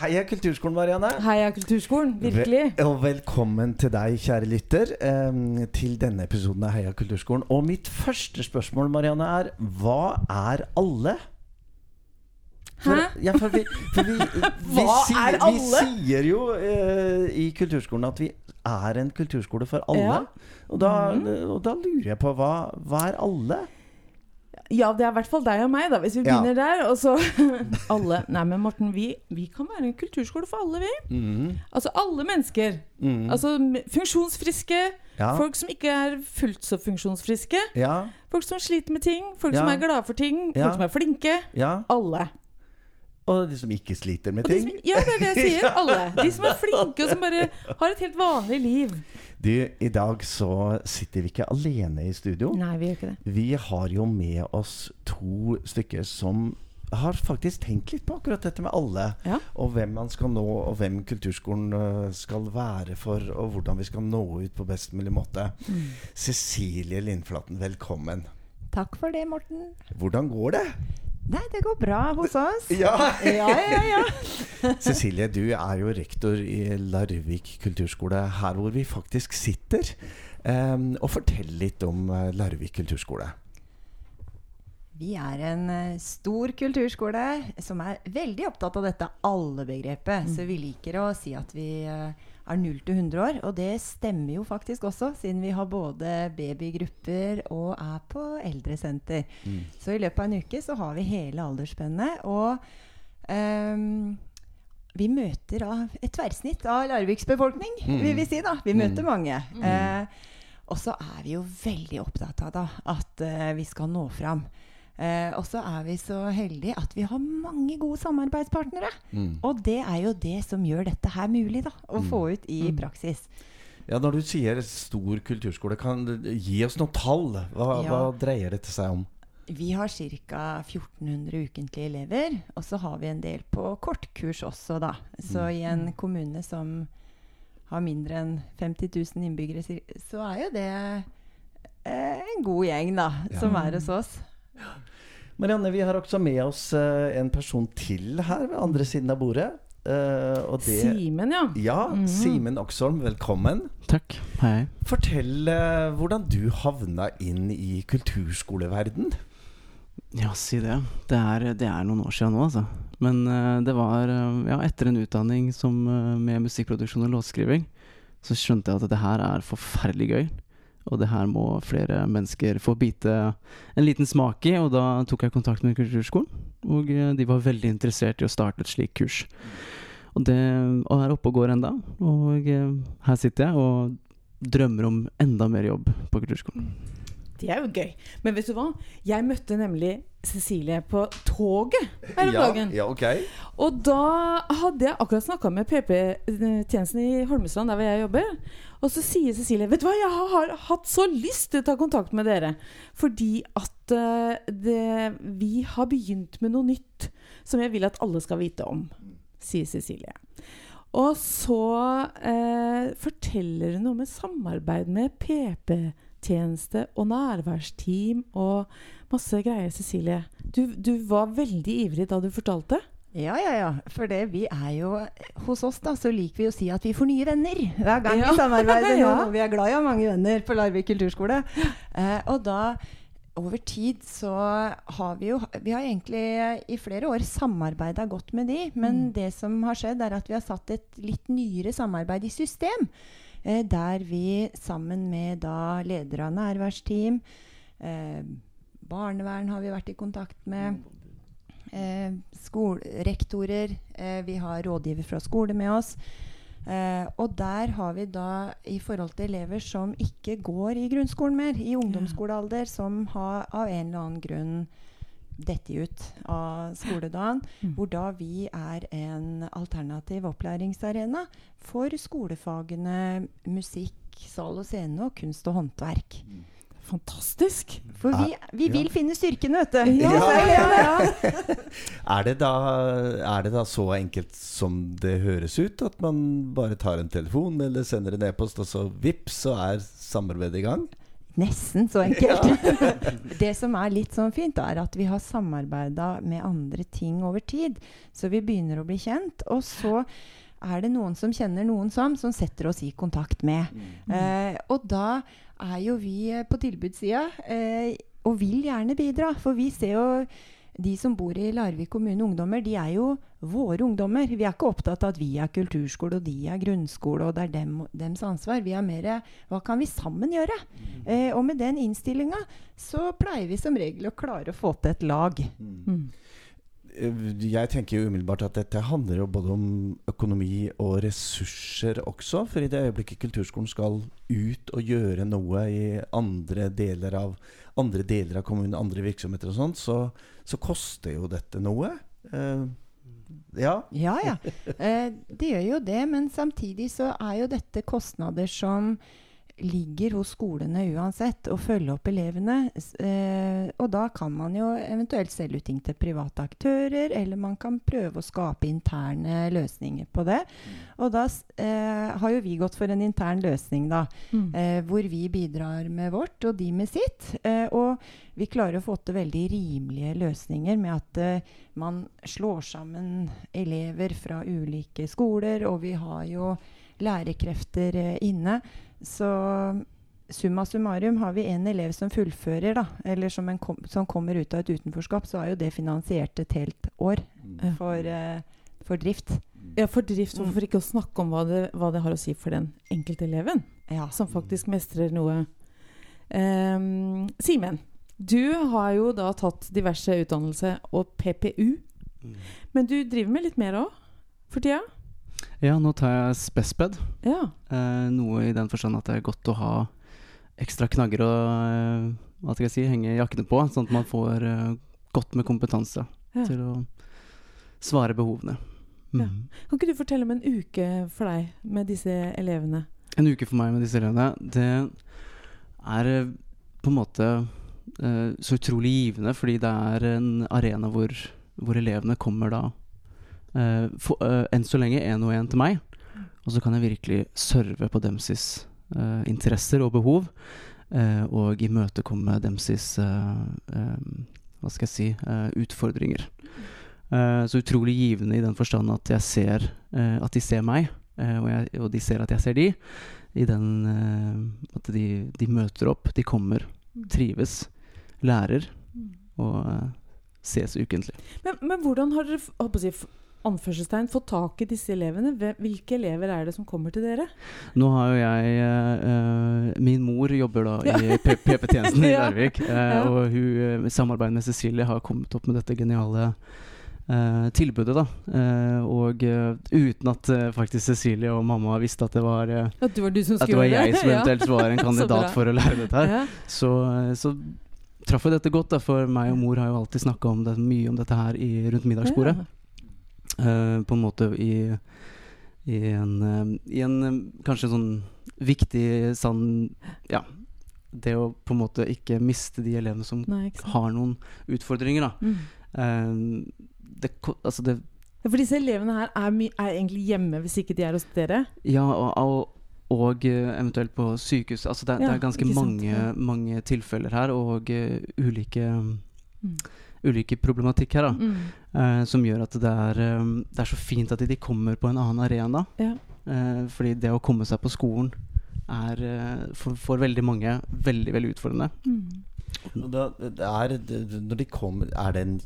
Heia Kulturskolen, Marianne. Heia Kulturskolen, virkelig. Vel, og velkommen til deg, kjære lytter, eh, til denne episoden av Heia Kulturskolen. Og mitt første spørsmål, Marianne, er hva er alle? For, Hæ? Ja, for vi, for vi, vi, Hva sier, er vi sier jo eh, i kulturskolen at vi er en kulturskole for alle. Ja. Og, da, Mhm. og da lurer jeg på hva, hva er alle? Ja, det er i hvert fall deg og meg, da, hvis vi begynner der. Og så alle. Nei, men Morten, vi, vi kan være en kulturskole for alle, vi. Mm. Altså alle mennesker. Mm. Altså funksjonsfriske, ja. folk som ikke er fullt så funksjonsfriske. ja, Folk som sliter med ting, folk Ja. som er glade for ting, folk som er flinke. ja. Alle. Og de som ikke sliter med ting. de som, ja, det er det jeg sier. Alle. De som er flinke, og som bare har et helt vanlig liv. Du, i dag så sitter vi ikke alene i studio. Nei, vi gjør ikke det. Vi har jo med oss to stykker som har faktisk tenkt litt på akkurat dette med alle. Ja. Og hvem man skal nå, og hvem kulturskolen øh, skal være for, og hvordan vi skal nå ut på best mulig måte. Mm. Cecilie Lindflaten, velkommen. Takk for det, Morten. Hvordan går det? Nei, det går bra hos oss. Ja! Ja, ja, ja. Cecilie, du er jo rektor i Larvik kulturskole, her hvor vi faktisk sitter. Um, og fortell litt om eh, Larvik kulturskole. Vi er en eh, stor kulturskole som er veldig opptatt av dette alle-begrepet. Så vi liker å si at vi eh, er 0 til 100 år. Og det stemmer jo faktisk også, siden vi har både babygrupper og er på eldresenter. Mm. Så i løpet av en uke så har vi hele aldersspennet. Og um, vi møter da et tverrsnitt av Larviks befolkning, Mm. vil vi si. da. Vi møter Mm. mange. Uh, og så er vi jo veldig opptatt av da, at uh, vi skal nå fram. Eh, og så er vi så heldige at vi har mange gode samarbeidspartnere. Mm. Og det er jo det som gjør dette her mulig da, å Mm. få ut i Mm. praksis. Ja, Når du sier stor kulturskole, kan du gi oss noen tall? Hva, Ja. hva dreier dette seg om? Vi har ca. 1400 ukentlige elever. Og så har vi en del på kortkurs også, da. Så i en kommune som har mindre enn 50 000 innbyggere, så er jo det eh, en god gjeng, da, Ja. som er hos oss. Marianne, vi har også med oss eh, en person til her ved andre siden av bordet. Uh, det Simen, ja. Ja, Mhm. Simen Oksholm, velkommen. Takk. Hei. Fortell uh, hvordan du havna inn i kulturskoleverden. Ja, si det. Det er, det er noen år siden nå, altså. Men uh, det var ja, etter en utdanning som, med musikkproduksjon og låtskriving, så skjønte jeg at det her er forferdelig gøy. Og det her må flere mennesker få bite en liten smak i. Og da tok jeg kontakt med Kulturskolen, og eh, de var veldig interessert i å starte et slikt kurs. Og det og er oppe og går enda. Og eh, her sitter jeg og drømmer om enda mer jobb på Kulturskolen. Det er jo gøy. Men vet du hva? Jeg møtte nemlig Cecilie på toget her om ja, dagen. ja, okay. Og da hadde jeg akkurat snakka med PP-tjenesten i Holmestrand, der hvor jeg jobber. Og så sier Cecilie Vet du hva, jeg har hatt så lyst til å ta kontakt med dere. Fordi at eh, det, vi har begynt med noe nytt som jeg vil at alle skal vite om. Sier Cecilie. Og så eh, forteller hun om et samarbeid med PP-tjeneste og nærværsteam og masse greier, Cecilie. Du, du var veldig ivrig da du fortalte. Ja, ja, ja. For det, vi er jo Hos oss da, så liker vi å si at vi får nye venner hver gang Ja. vi samarbeider Ja. Vi er glad i å ha mange venner på Larvik kulturskole. Eh, og da over tid så har vi jo Vi har egentlig i flere år samarbeida godt med de, men Mm. det som har skjedd, er at vi har satt et litt nyere samarbeid i system. Eh, der vi sammen med da leder av nærværsteam, eh, barnevern har vi vært i kontakt med. Eh, skolerektorer. Eh, vi har rådgiver fra skole med oss. Eh, og der har vi da i forhold til elever som ikke går i grunnskolen mer, i ungdomsskolealder, som har av en eller annen grunn dette ut av skoledagen, Mm. hvor da vi er en alternativ opplæringsarena for skolefagene musikk, sal og scene og kunst og håndverk. Fantastisk. For vi, vi Ja. vil finne styrken, vet du. Ja, ja, Er det, da, er det da så enkelt som det høres ut? At man bare tar en telefon eller sender en e-post, og så vips, så er samarbeidet i gang? Nesten så enkelt. det som er litt sånn fint, er at vi har samarbeida med andre ting over tid. Så vi begynner å bli kjent. Og så er det noen som kjenner noen som, som setter oss i kontakt med. Eh, og da er jo vi eh, på tilbudssida eh, og vil gjerne bidra. For vi ser jo de som bor i Larvik kommune, ungdommer, de er jo våre ungdommer. Vi er ikke opptatt av at vi er kulturskole og de er grunnskole, og det er dem, dems ansvar. Vi er mer hva kan vi sammen gjøre? Eh, og med den innstillinga så pleier vi som regel å klare å få til et lag. Mm. Eh, Jeg tenker jo umiddelbart at dette handler jo både om økonomi og ressurser også. For i det øyeblikket kulturskolen skal ut og gjøre noe i andre deler av, andre deler av kommunen, andre virksomheter og sånt, så, så koster jo dette noe. Eh, ja. Ja, ja. Eh, det gjør jo det, men samtidig så er jo dette kostnader som ligger hos skolene uansett, å følge opp elevene. Eh, og da kan man jo eventuelt selge ut ting til private aktører, eller man kan prøve å skape interne løsninger på det. Og da eh, har jo vi gått for en intern løsning, da. Mm. Eh, hvor vi bidrar med vårt, og de med sitt. Eh, og vi klarer å få til veldig rimelige løsninger med at eh, man slår sammen elever fra ulike skoler, og vi har jo lærekrefter eh, inne. Så summa summarum har vi en elev som fullfører, da, eller som, en kom, som kommer ut av et utenforskap, så er jo det finansiert et helt år Ja. for, uh, for drift. Ja, for drift, Hvorfor ikke å snakke om hva det, hva det har å si for den enkelte eleven, Ja. som faktisk mestrer noe. Um, Simen, du har jo da tatt diverse utdannelse og PPU, men du driver med litt mer òg for tida? Ja, nå tar jeg spesped. Ja. Eh, noe i den forstand at det er godt å ha ekstra knagger og eh, hva skal jeg si, henge jakkene på, sånn at man får eh, godt med kompetanse Ja. til å svare behovene. Ja. Mhm. Kan ikke du fortelle om en uke for deg med disse elevene? En uke for meg med disse elevene, det er eh, på en måte eh, så utrolig givende, fordi det er en arena hvor, hvor elevene kommer da eh, for, uh, enn så lenge én og én til meg. Og så kan jeg virkelig serve på demsis eh, interesser og behov, eh, og imøtekomme demsis eh, hva skal jeg si utfordringer. Så utrolig givende i den forstand at jeg ser at de ser meg, og, jeg, og de ser at jeg ser de. I den at de, de møter opp, de kommer, trives, lærer og eh, ses ukentlig. Men, men hvordan har dere si, anførselstegn, fått tak i disse elevene? Hvilke elever er det som kommer til dere? Nå har jo jeg eh, eh, Min mor jobber da i PP-tjenesten i Ja. Larvik, eh, Ja. og hun eh, i samarbeid med Cecilie har kommet opp med dette geniale eh, tilbudet, da. Og uten at faktisk Cecilie og mamma visste at det var At det var du som At det var jeg som eventuelt var en kandidat for å lære dette her. Ja. Så, så traff jo dette godt, da, for meg og mor har jo alltid snakka mye om dette her i, rundt middagsbordet. Ja. Eh, på en måte i, i en, eh, i en eh, kanskje sånn viktig sann Ja. Det å på en måte ikke miste de elevene som Nei, har noen utfordringer, da. Mm. Det, altså det Ja, For disse elevene her er, er egentlig hjemme hvis ikke de er hos dere? Ja, og, og, og eventuelt på sykehus. Altså det, det er ganske mange, mange tilfeller her, og uh, ulike, Mm. Ulike problematikk her, da. Mm. eh, som gjør at det er, eh, det er så fint at de kommer på en annen arena. Ja. Eh, fordi det å komme seg på skolen er eh, for, for veldig mange veldig veldig utfordrende. Mm. Da, det er, det, når de kommer Er det en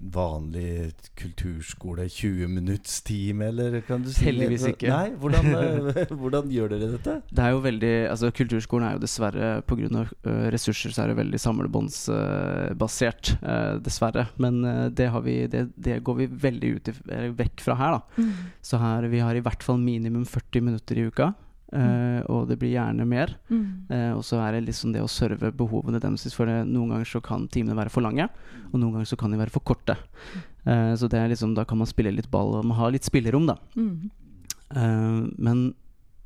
vanlig kulturskole 20 minutts time, eller kan du si Heldigvis ikke. Nei, hvordan, eh, hvordan gjør dere dette? Det er jo veldig, altså Kulturskolen er jo dessverre pga. Uh, ressurser så er det veldig samlebåndsbasert, uh, dessverre. Men eh, det, har vi, det, det går vi veldig ut i, eh, vekk fra her. da Mm. Så her vi har i hvert fall minimum 40 minutter i uka. Eh, og det blir gjerne mer. Mm. Uh, og så er det liksom det å serve behovene deres. For det, noen ganger så kan timene være for lange, og noen ganger så kan de være for korte. Uh, så det er liksom, da kan man spille litt ball, og man har litt spillerom, da. Mm. Men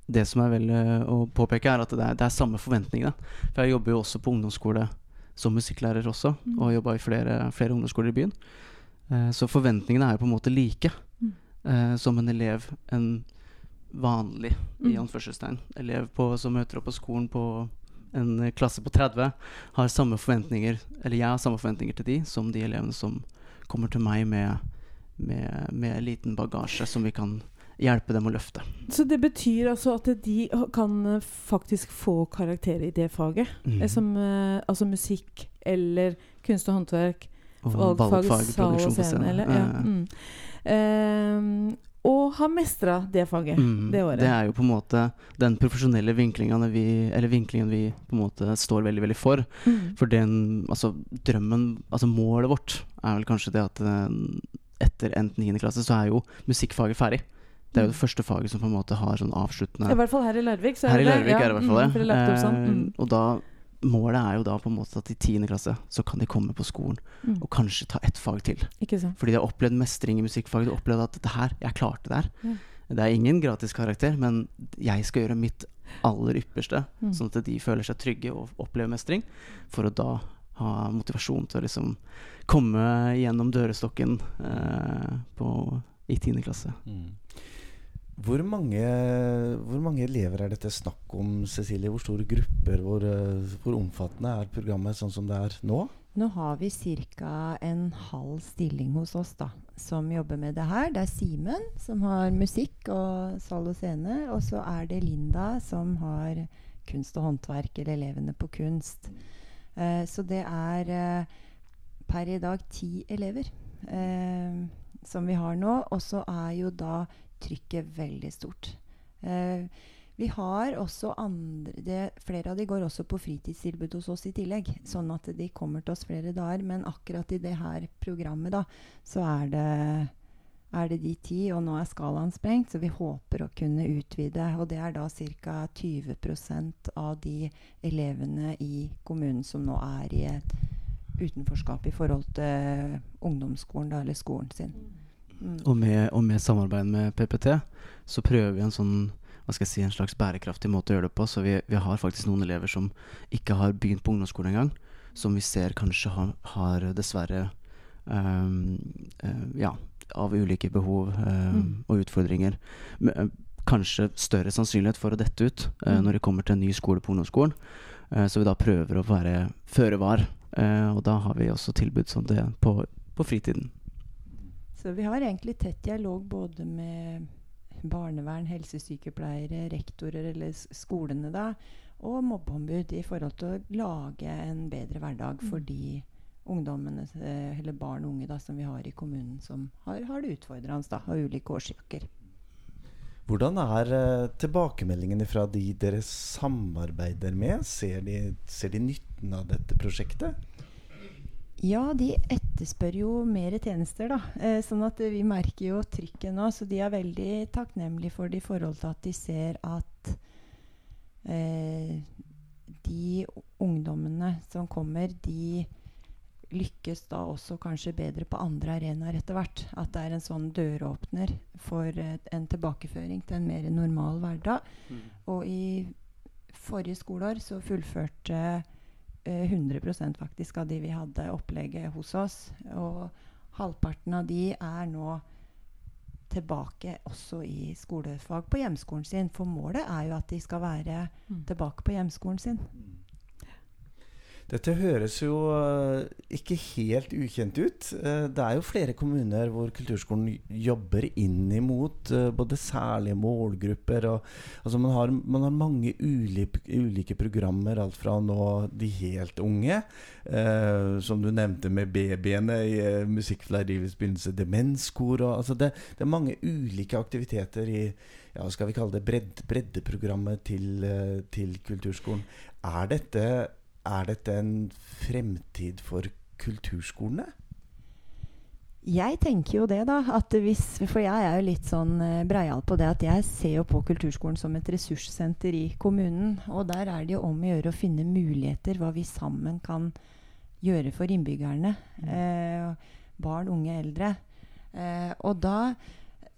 det som er vel å påpeke, er at det er, det er samme forventningene. For jeg jobber jo også på ungdomsskole som musikklærer også, Mm. og jobba i flere, flere ungdomsskoler i byen. Så forventningene er jo på en måte like Mm. som en elev, en vanlig, i Mm. anførselstegn, elev på, som møter opp på skolen på en klasse på 30 har samme forventninger Eller jeg har samme forventninger til de som de elevene som kommer til meg med, med, med liten bagasje som vi kan hjelpe dem å løfte. Så det betyr altså at de kan eh, faktisk få karakter i det faget? Mm. Eh, Som eh, altså musikk eller kunst og håndverk? Og Valgfag, produksjon på scene? Eller, ja. Eh, mm. Ehm, og har mestra det faget Mm, det året. Det er jo på en måte den profesjonelle vinklingen vi, eller vinklingen vi på en måte står veldig veldig for. Mm. For den, altså drømmen, altså målet vårt er vel kanskje det at eh, etter endt 9. klasse så er jo musikkfaget ferdig. Det er jo det første faget som på en måte har sånn avsluttende I hvert fall her i Larvik. Så er Her i. Larvik Ja, er det i hvert fall mm, det. Mm, sånn. Eh, Mm. og da Målet er jo da på en måte at i 10. klasse så kan de komme på skolen Mm. og kanskje ta ett fag til. Fordi de har opplevd mestring i musikkfaget. De har opplevd at dette her, jeg klarte det her. Mm. Det er ingen gratis karakter, men jeg skal gjøre mitt aller ypperste, Mm. sånn at de føler seg trygge og opplever mestring, for å da ha motivasjon til å liksom komme gjennom dørestokken eh, på, i 10. klasse. Mm. Hvor mange, hvor mange elever er dette snakk om, Cecilie? Hvor store grupper? Hvor, eh, hvor omfattende er programmet sånn som det er nå? Nå har vi ca. en halv stilling hos oss da, som jobber med det her. Det er Simen som har musikk og sal og scene. Og så er det Linda som har kunst og håndverk, eller elevene på kunst. Uh, så det er uh, per i dag ti elever uh, som vi har nå. Og så er jo da trykket veldig stort. Eh, vi har også andre det, Flere av de går også på fritidstilbud hos oss i tillegg. Sånn at de kommer til oss flere dager. Men akkurat i det her programmet da, så er det, er det de ti. Og nå er skalaen sprengt, så vi håper å kunne utvide. Og det er da ca. 20% av de elevene i kommunen som nå er i et utenforskap i forhold til ungdomsskolen, da, eller skolen sin. Mm. Og med, og med samarbeid med PPT så prøver vi en sånn hva skal jeg si, en slags bærekraftig måte å gjøre det på. Så vi, vi har faktisk noen elever som ikke har begynt på ungdomsskolen engang. Som vi ser kanskje har, har dessverre um, uh, Ja, av ulike behov um, Mm. og utfordringer. Men, eh, kanskje større sannsynlighet for å dette ut uh, når de kommer til en ny skole på ungdomsskolen. Uh, så vi da prøver å være føre var. Og da har vi også tilbud som det på, på fritiden. Så vi har egentlig tett dialog både med barnevern, helsesykepleiere, rektorer eller skolene da, og mobbeombud i forhold til å lage en bedre hverdag for de ungdommene, eh, eller barn og unge da, som vi har i kommunen som har, har det utfordrende da, av ulike årsaker. Hvordan er eh, tilbakemeldingene fra de dere samarbeider med? Ser de, ser de nytten av dette prosjektet? Ja, de etterspør jo mer tjenester, da. Eh, sånn at eh, vi merker jo trykket nå. Så de er veldig takknemlige for det i forhold til at de ser at eh, de ungdommene som kommer, de lykkes da også kanskje bedre på andre arenaer etter hvert. At det er en sånn døråpner for eh, en tilbakeføring til en mer normal hverdag. Og i forrige skoleår så fullførte 100% faktisk av de vi hadde opplegget hos oss. Og halvparten av de er nå tilbake også i skolefag på hjemskolen sin. For målet er jo at de skal være Mm. tilbake på hjemskolen sin. Dette høres jo eh, ikke helt ukjent ut. Eh, det er jo flere kommuner hvor kulturskolen jobber inn imot eh, både særlige målgrupper og Altså man har, man har mange ulike, ulike programmer, alt fra nå de helt unge, eh, som du nevnte med babyene i eh, begynnelse, demenskor og altså det, det er mange ulike aktiviteter i ja, skal vi kalle det bredd, breddeprogrammet til, til kulturskolen. Er dette er dette en fremtid for kulturskolene? Jeg tenker jo det, da. At hvis, for jeg er jo litt sånn eh, breial på det at jeg ser jo på kulturskolen som et ressurssenter i kommunen. Og der er det jo om å gjøre å finne muligheter, hva vi sammen kan gjøre for innbyggerne. Eh, barn, unge, eldre. Eh, og da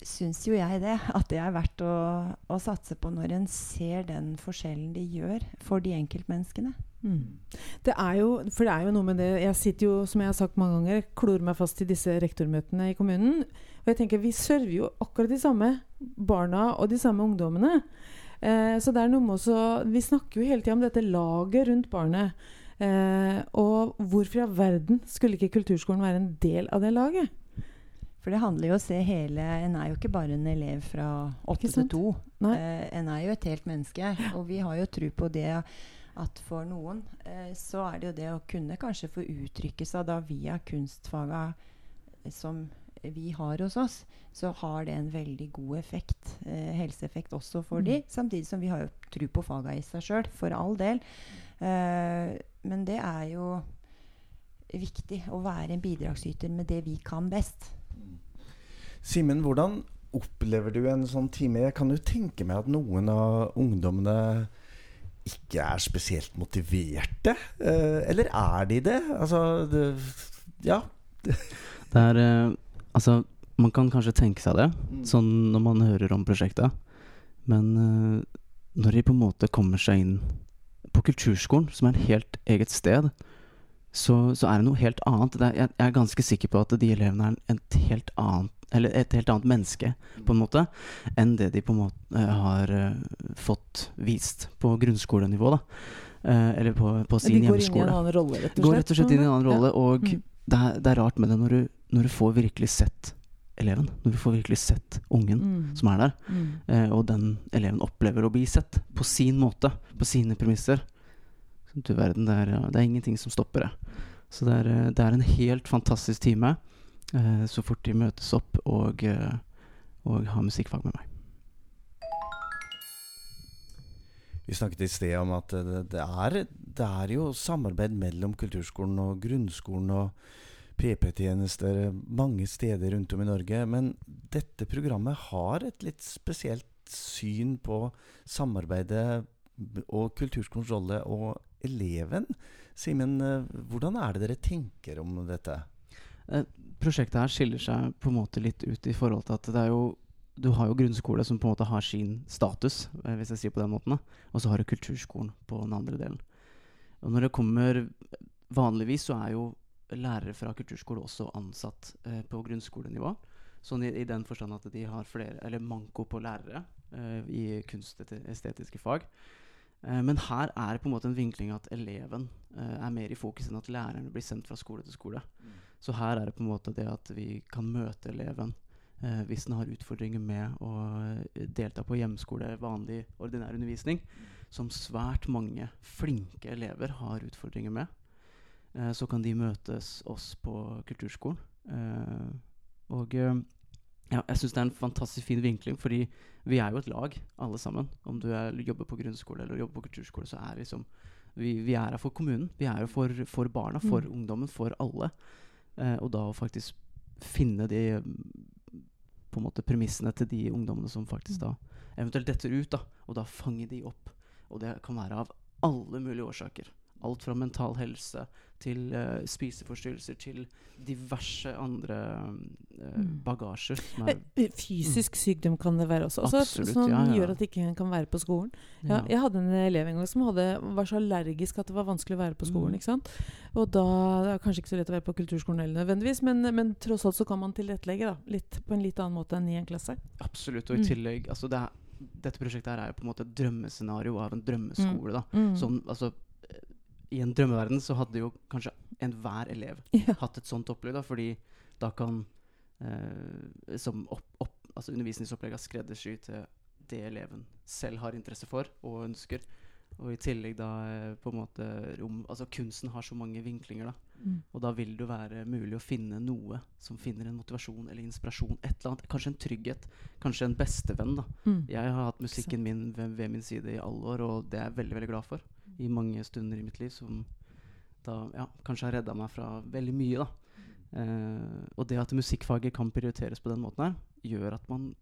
syns jo jeg det, at det er verdt å, å satse på når en ser den forskjellen de gjør for de enkeltmenneskene. Mm. Det er jo, for det er jo noe med det Jeg sitter jo, som jeg har sagt mange ganger, klorer meg fast i disse rektormøtene i kommunen. Og jeg tenker, vi server jo akkurat de samme barna og de samme ungdommene. Eh, så det er noe med også Vi snakker jo hele tida om dette laget rundt barnet. Eh, og hvorfor i all verden skulle ikke kulturskolen være en del av det laget? For det handler jo å se hele En er jo ikke bare en elev fra åtte til to. Eh, en er jo et helt menneske. Og vi har jo tro på det at for noen eh, så er det jo det å kunne kanskje få uttrykke seg da via kunstfaga eh, som vi har hos oss, så har det en veldig god effekt, eh, helseeffekt også for mm. de. Samtidig som vi har jo tro på faga i seg sjøl, for all del. Eh, men det er jo viktig å være en bidragsyter med det vi kan best. Simen, hvordan opplever du en sånn time? Jeg kan jo tenke meg at noen av ungdommene ikke er spesielt motiverte. Eh, eller er de det? Altså det, Ja. det er eh, Altså, man kan kanskje tenke seg det, mm. sånn når man hører om prosjektet. Men eh, når de på en måte kommer seg inn på kulturskolen, som er et helt eget sted, så, så er det noe helt annet. Er, jeg, jeg, er ganske sikker på at de elevene er et helt annet eller et helt annet menneske, på en måte, enn det de på en måte uh, har uh, fått vist på grunnskolenivå. da. Uh, eller på, på sin hjemmeskole. De går inn i en annen rolle, rett og slett? Går rett og slett inn i en annen rolle. Ja. Og mm. det, er, det, er, rart med det når du, når du, får virkelig sett eleven. Når du får virkelig sett ungen mm. som er der. Mm. og den eleven opplever å bli sett på sin måte, på sine premisser. Du verden, det er, det er ingenting som stopper det. Så det er, det er en helt fantastisk time. Eh, så fort de møtes opp og, eh, og har musikkfag med meg. Vi snakket i sted om at det, det, er, det, er, jo samarbeid mellom kulturskolen og grunnskolen og PP-tjenester mange steder rundt om i Norge. Men dette programmet har et litt spesielt syn på samarbeidet og kulturskolens rolle og eleven. Simen, eh, hvordan er det dere tenker om dette? Prosjektet her skiller seg på en måte litt ut i forhold til at det er jo du har jo grunnskole som på en måte har sin status, eh, hvis jeg sier på den måten. Og så har du kulturskolen på den andre delen. Og når det kommer Vanligvis så er jo lærere fra kulturskole også ansatt eh, på grunnskolenivå. Sånn i, i, den forstand at de har flere, eller manko på lærere eh, i kunstestetiske fag. Eh, men her er det på en måte en vinkling at eleven eh, er mer i fokus enn at lærerne blir sendt fra skole til skole. Mm. Så her er det på en måte det at vi kan møte eleven eh, hvis den har utfordringer med å eh, delta på hjemmeskole, vanlig, ordinær undervisning, som svært mange flinke elever har utfordringer med. Eh, så kan de møtes oss på kulturskolen. Eh, og ja, jeg syns det er en fantastisk fin vinkling, fordi vi er jo et lag, alle sammen. Om du er, jobber på grunnskole eller jobber på kulturskole, så er liksom, vi, vi er her for kommunen. Vi er jo for, for barna, for mm. ungdommen, for alle. Eh, og da å faktisk finne de på en måte premissene til de ungdommene som faktisk da eventuelt detter ut, da, og da fange de opp. Og det kan være av alle mulige årsaker. Alt fra mental helse til uh, spiseforstyrrelser til diverse andre uh, bagasjer. Fysisk sykdom kan det være også. også Absolutt, som ja, ja. gjør at ikke kan være på skolen. Ja, jeg hadde en elev en gang som hadde, var så allergisk at det var vanskelig å være på skolen. Mm. Og da det er kanskje ikke så lett å være på kulturskolen heller nødvendigvis, men, men, tross alt så kan man tilrettelegge da, litt, på en litt annen måte enn i en klasse. Absolutt. Og i mm. tillegg altså det er, Dette prosjektet her er jo på en måte et drømmescenario av en drømmeskole. da. Mm. Sånn, altså i en drømmeverden så hadde jo kanskje enhver elev ja. hatt et sånt opplegg. Da, fordi da kan eh, som opp, opp, altså undervisningsopplegget skreddersy til det eleven selv har interesse for og ønsker. Og i tillegg da eh, på en måte rom, altså Kunsten har så mange vinklinger. da mm. Og da vil det være mulig å finne noe som finner en motivasjon eller inspirasjon. et eller annet, Kanskje en trygghet. Kanskje en bestevenn. da mm. Jeg har hatt musikken min ved, ved, min side i alle år, og det er jeg veldig veldig glad for i mange stunder i mitt liv som da ja, kanskje har redda meg fra veldig mye. Eh, og det at musikkfaget kan prioriteres på den måten her, gjør at man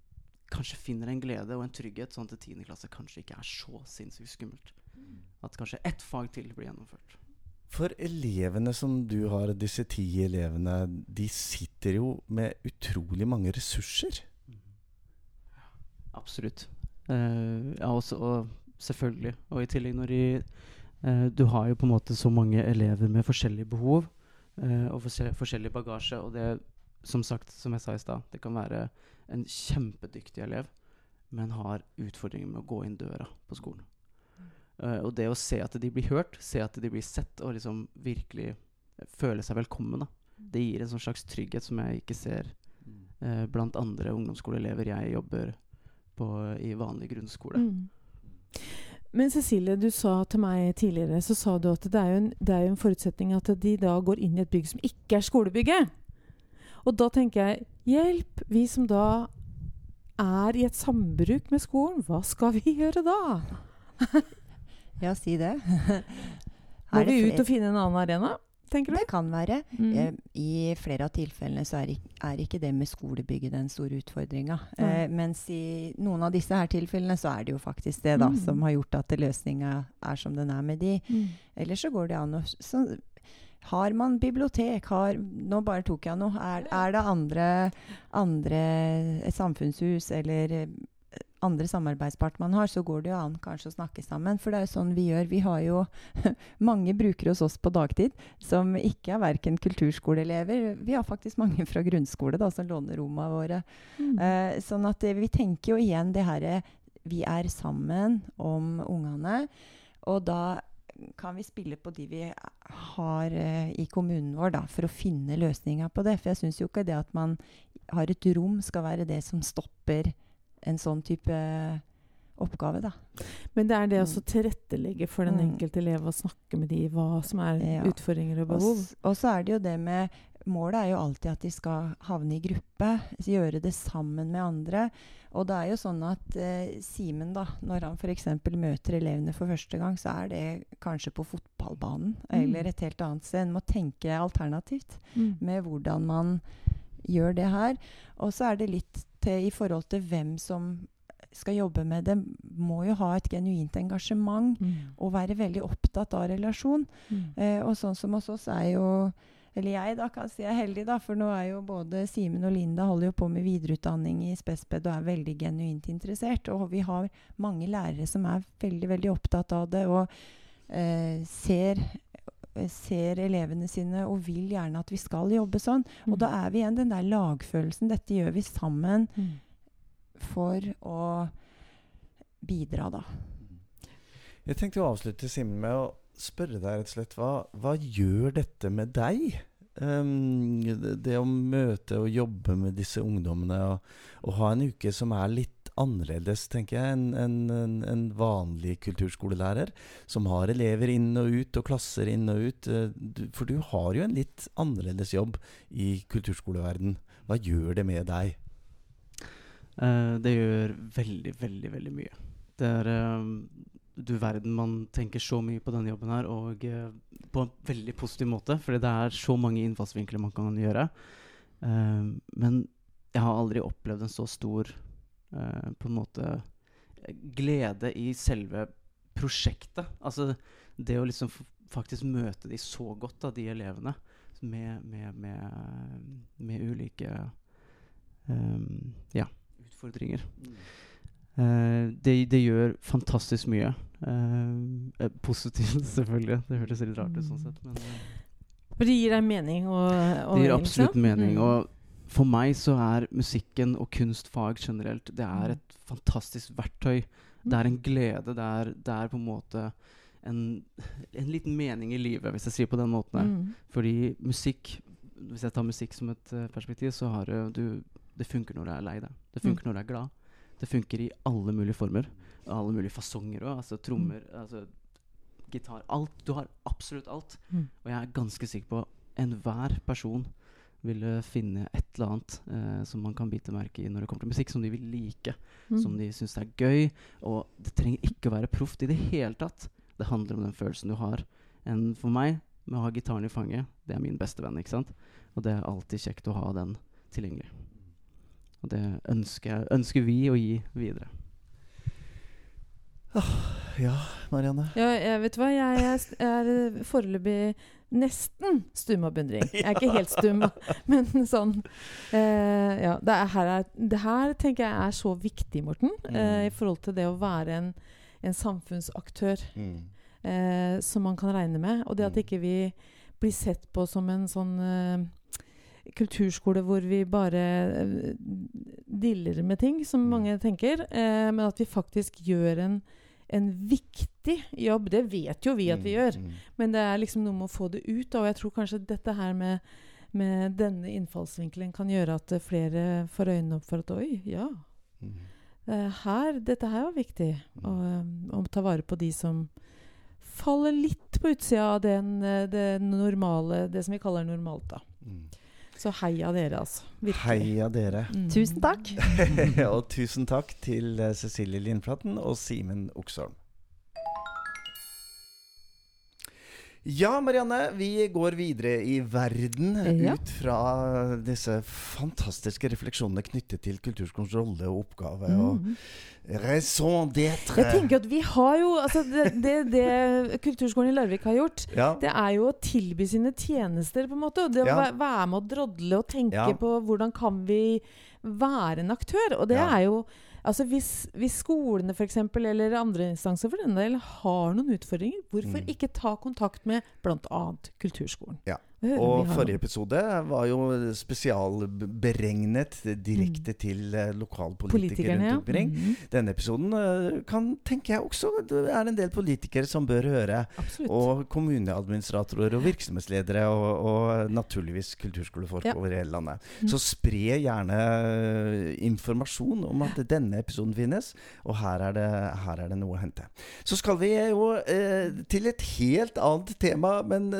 kanskje finner en glede og en trygghet, sånn at 10. klasse kanskje ikke er så sinnssykt skummelt. At kanskje ett fag til blir gjennomført. For elevene som du har, disse ti elevene, de sitter jo med utrolig mange ressurser. Absolutt. Uh, ja, også, og selvfølgelig. Og i tillegg når de eh, Du har jo på en måte så mange elever med forskjellige behov eh, og forskjellig bagasje. Og det, som sagt, som jeg sa i stad, det kan være en kjempedyktig elev men har utfordringer med å gå inn døra på skolen. Eh, og det å se at de blir hørt, se at de blir sett, og liksom virkelig føle seg velkommen, da. det gir en sånn slags trygghet som jeg ikke ser eh, blant andre ungdomsskoleelever jeg jobber på i vanlig grunnskole. Mm. Men Cecilie, du sa til meg tidligere så sa du at det er, jo en, det er jo en forutsetning at de da går inn i et bygg som ikke er skolebygget. Og da tenker jeg hjelp, vi som da er i et sambruk med skolen, hva skal vi gjøre da? Ja, si det. Må vi ut og finne en annen arena, tenker du? Det kan være. Mm. Eh, I flere av tilfellene så er, er ikke det med skolebygget den store utfordringa. Eh, mens i noen av disse her tilfellene så er det jo faktisk det da, Mm. som har gjort at løsninga er som den er med de. Mm. Ellers så går det an å så, Har man bibliotek? Har, nå bare tok jeg noe. Er, er det andre, andre eh, samfunnshus eller eh, andre samarbeidspart man har, så går det jo an kanskje å snakke sammen. For det er jo sånn vi gjør. Vi har jo mange brukere hos oss på dagtid som ikke er verken kulturskoleelever. Vi har faktisk mange fra grunnskole da, som låner rommene våre. Mm. Eh, sånn at eh, vi tenker jo igjen det herre Vi er sammen om ungene. Og da kan vi spille på de vi har eh, i kommunen vår, da, for å finne løsninger på det. For jeg syns jo ikke det at man har et rom, skal være det som stopper en sånn type oppgave, da. Men det er det å så tilrettelegge for den Mm. enkelte elev og snakke med de hva som er Ja. utfordringer Og, behov. og så er det jo det med Målet er jo alltid at de skal havne i gruppe, gjøre det sammen med andre. Og det er jo sånn at eh, Simen, da, når han f.eks. møter elevene for første gang, så er det kanskje på fotballbanen Mm. eller et helt annet sted. En må tenke alternativt Mm. med hvordan man gjør det her. Og så er det litt til i forhold til hvem som skal jobbe med det. Må jo ha et genuint engasjement Mm. og være veldig opptatt av relasjon. Mm. Eh, og sånn som hos oss er jo Eller jeg da kan si jeg er heldig, da, for nå er jo både Simen og Linda holder jo på med videreutdanning i Spesped og er veldig genuint interessert. Og vi har mange lærere som er veldig, veldig opptatt av det og eh, ser ser elevene sine og vil gjerne at vi skal jobbe sånn. Og da er vi igjen den der lagfølelsen. Dette gjør vi sammen Mm. for å bidra, da. Jeg tenkte å avslutte Simen med å spørre deg rett og slett hva, hva gjør dette med deg? Um, det, det å møte og jobbe med disse ungdommene og, og ha en uke som er litt annerledes, tenker jeg, enn en, en, vanlig kulturskolelærer. Som har elever inn og ut og klasser inn og ut. Eh, for du har jo en litt annerledes jobb i kulturskoleverden. Hva gjør det med deg? Eh, det gjør veldig, veldig, veldig mye. Det er eh, Du verden, man tenker så mye på denne jobben her, og på en veldig positiv måte, fordi det er så mange innfallsvinkler man kan gjøre. Men jeg har aldri opplevd en så stor på en måte glede i selve prosjektet. Altså det å liksom f faktisk møte de så godt, da, de elevene, med, med, med, med ulike um, ja, utfordringer. Uh, det, det gjør fantastisk mye. Eh, eh, positivt, selvfølgelig. Det hørtes litt rart ut sånn sett. Men uh, For det gir deg mening og, og det gir absolutt mening. Mm. Og for meg så er musikken og kunstfag generelt Det er Mm. et fantastisk verktøy. Det er en glede. Det er, det er på en måte en, en liten mening i livet, hvis jeg sier på den måten. her. Mm. Fordi musikk Hvis jeg tar musikk som et eh, perspektiv, så har du Det funker når du er lei deg. Det funker Mm. når du er glad. Det funker i alle mulige former. Alle mulige fasonger òg. Altså trommer, Mm. altså gitar Alt. Du har absolutt alt. Mm. Og jeg er ganske sikker på enhver person ville finne et eller annet eh, som man kan bite merke i når det kommer til musikk, som de vil like, Mm. som de syns er gøy. Og det trenger ikke å være proft i det hele tatt. Det handler om den følelsen du har. En, for meg, med å ha gitaren i fanget, det er min beste venn. ikke sant? Og det er alltid kjekt å ha den tilgjengelig. Og det ønsker, jeg, ønsker vi å gi videre. Ja, Marianne. Ja, jeg vet hva, jeg er, er foreløpig nesten stum av beundring. Jeg er ikke helt stum, men sånn eh, Ja. Det, er, her er, det her tenker jeg er så viktig, Morten, eh, Mm. i forhold til det å være en, en samfunnsaktør Mm. eh, som man kan regne med. Og det at Mm. ikke vi blir sett på som en sånn eh, kulturskole hvor vi bare eh, diller med ting, som mange tenker. Eh, men at vi faktisk gjør en, en viktig jobb. Det vet jo vi at vi gjør. Mm, mm. Men det er liksom noe med å få det ut. da, Og jeg tror kanskje dette her med, med denne innfallsvinkelen kan gjøre at eh, flere får øynene opp for at oi, ja. Mm. her, dette her var viktig. Og, eh, å ta vare på de som faller litt på utsida av den, eh, det normale, det som vi kaller normalt. da. Så heia dere, altså. Virkelig. Heia dere. Mm. Tusen takk. og tusen takk til eh, Cecilie Lindflaten og Simen Oksholm. Ja, Marianne, vi går videre i verden Ja. ut fra disse fantastiske refleksjonene knyttet til kulturskolens rolle og oppgave og Mhm. raison d'être. Jeg tenker at vi har jo altså det, det, det Kulturskolen i Larvik har gjort, ja. det er jo å tilby sine tjenester, på en måte. Og det å Ja. være med å drodle og tenke på hvordan kan vi være en aktør. Og det er jo Altså hvis, hvis skolene for eksempel, eller andre instanser for den del, har noen utfordringer, hvorfor Mm. ikke ta kontakt med bl.a. Kulturskolen? Ja. Og forrige episode var jo spesialberegnet direkte til eh, lokalpolitikere rundt omkring. ja. Mm -hmm. Denne episoden eh, kan, tenker jeg også, det er en del politikere som bør høre. Absolutt. Og kommuneadministratorer og virksomhetsledere, og, og naturligvis kulturskolefolk Ja. over hele landet. Mm. Så spre gjerne eh, informasjon om at denne episoden finnes, og her er det, her er det noe å hente. Så skal vi jo eh, til et helt annet tema, men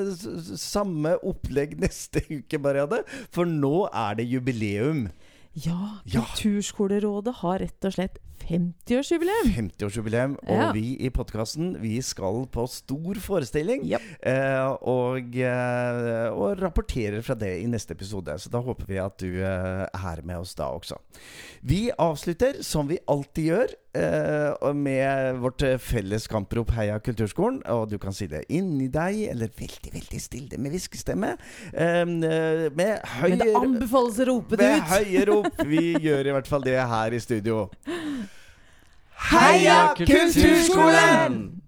samme samme opplegg neste uke, Marianne. For nå er det jubileum. Ja. Kulturskolerådet har rett og slett 50-årsjubileum. 50-årsjubileum, og Ja. vi i podkasten vi skal på stor forestilling. Yep. Eh, og, eh, og rapporterer fra det i neste episode. Så da håper vi at du eh, er med oss da også. Vi avslutter som vi alltid gjør. eh, med vårt eh, felles kamprop 'Heia kulturskolen'. Og du kan si det inni deg, eller veldig veldig stille med hviskestemme. Eh, med Men det anbefales å rope det med høye rop. Vi gjør i hvert fall det her i studio. Heia Kulturskolen!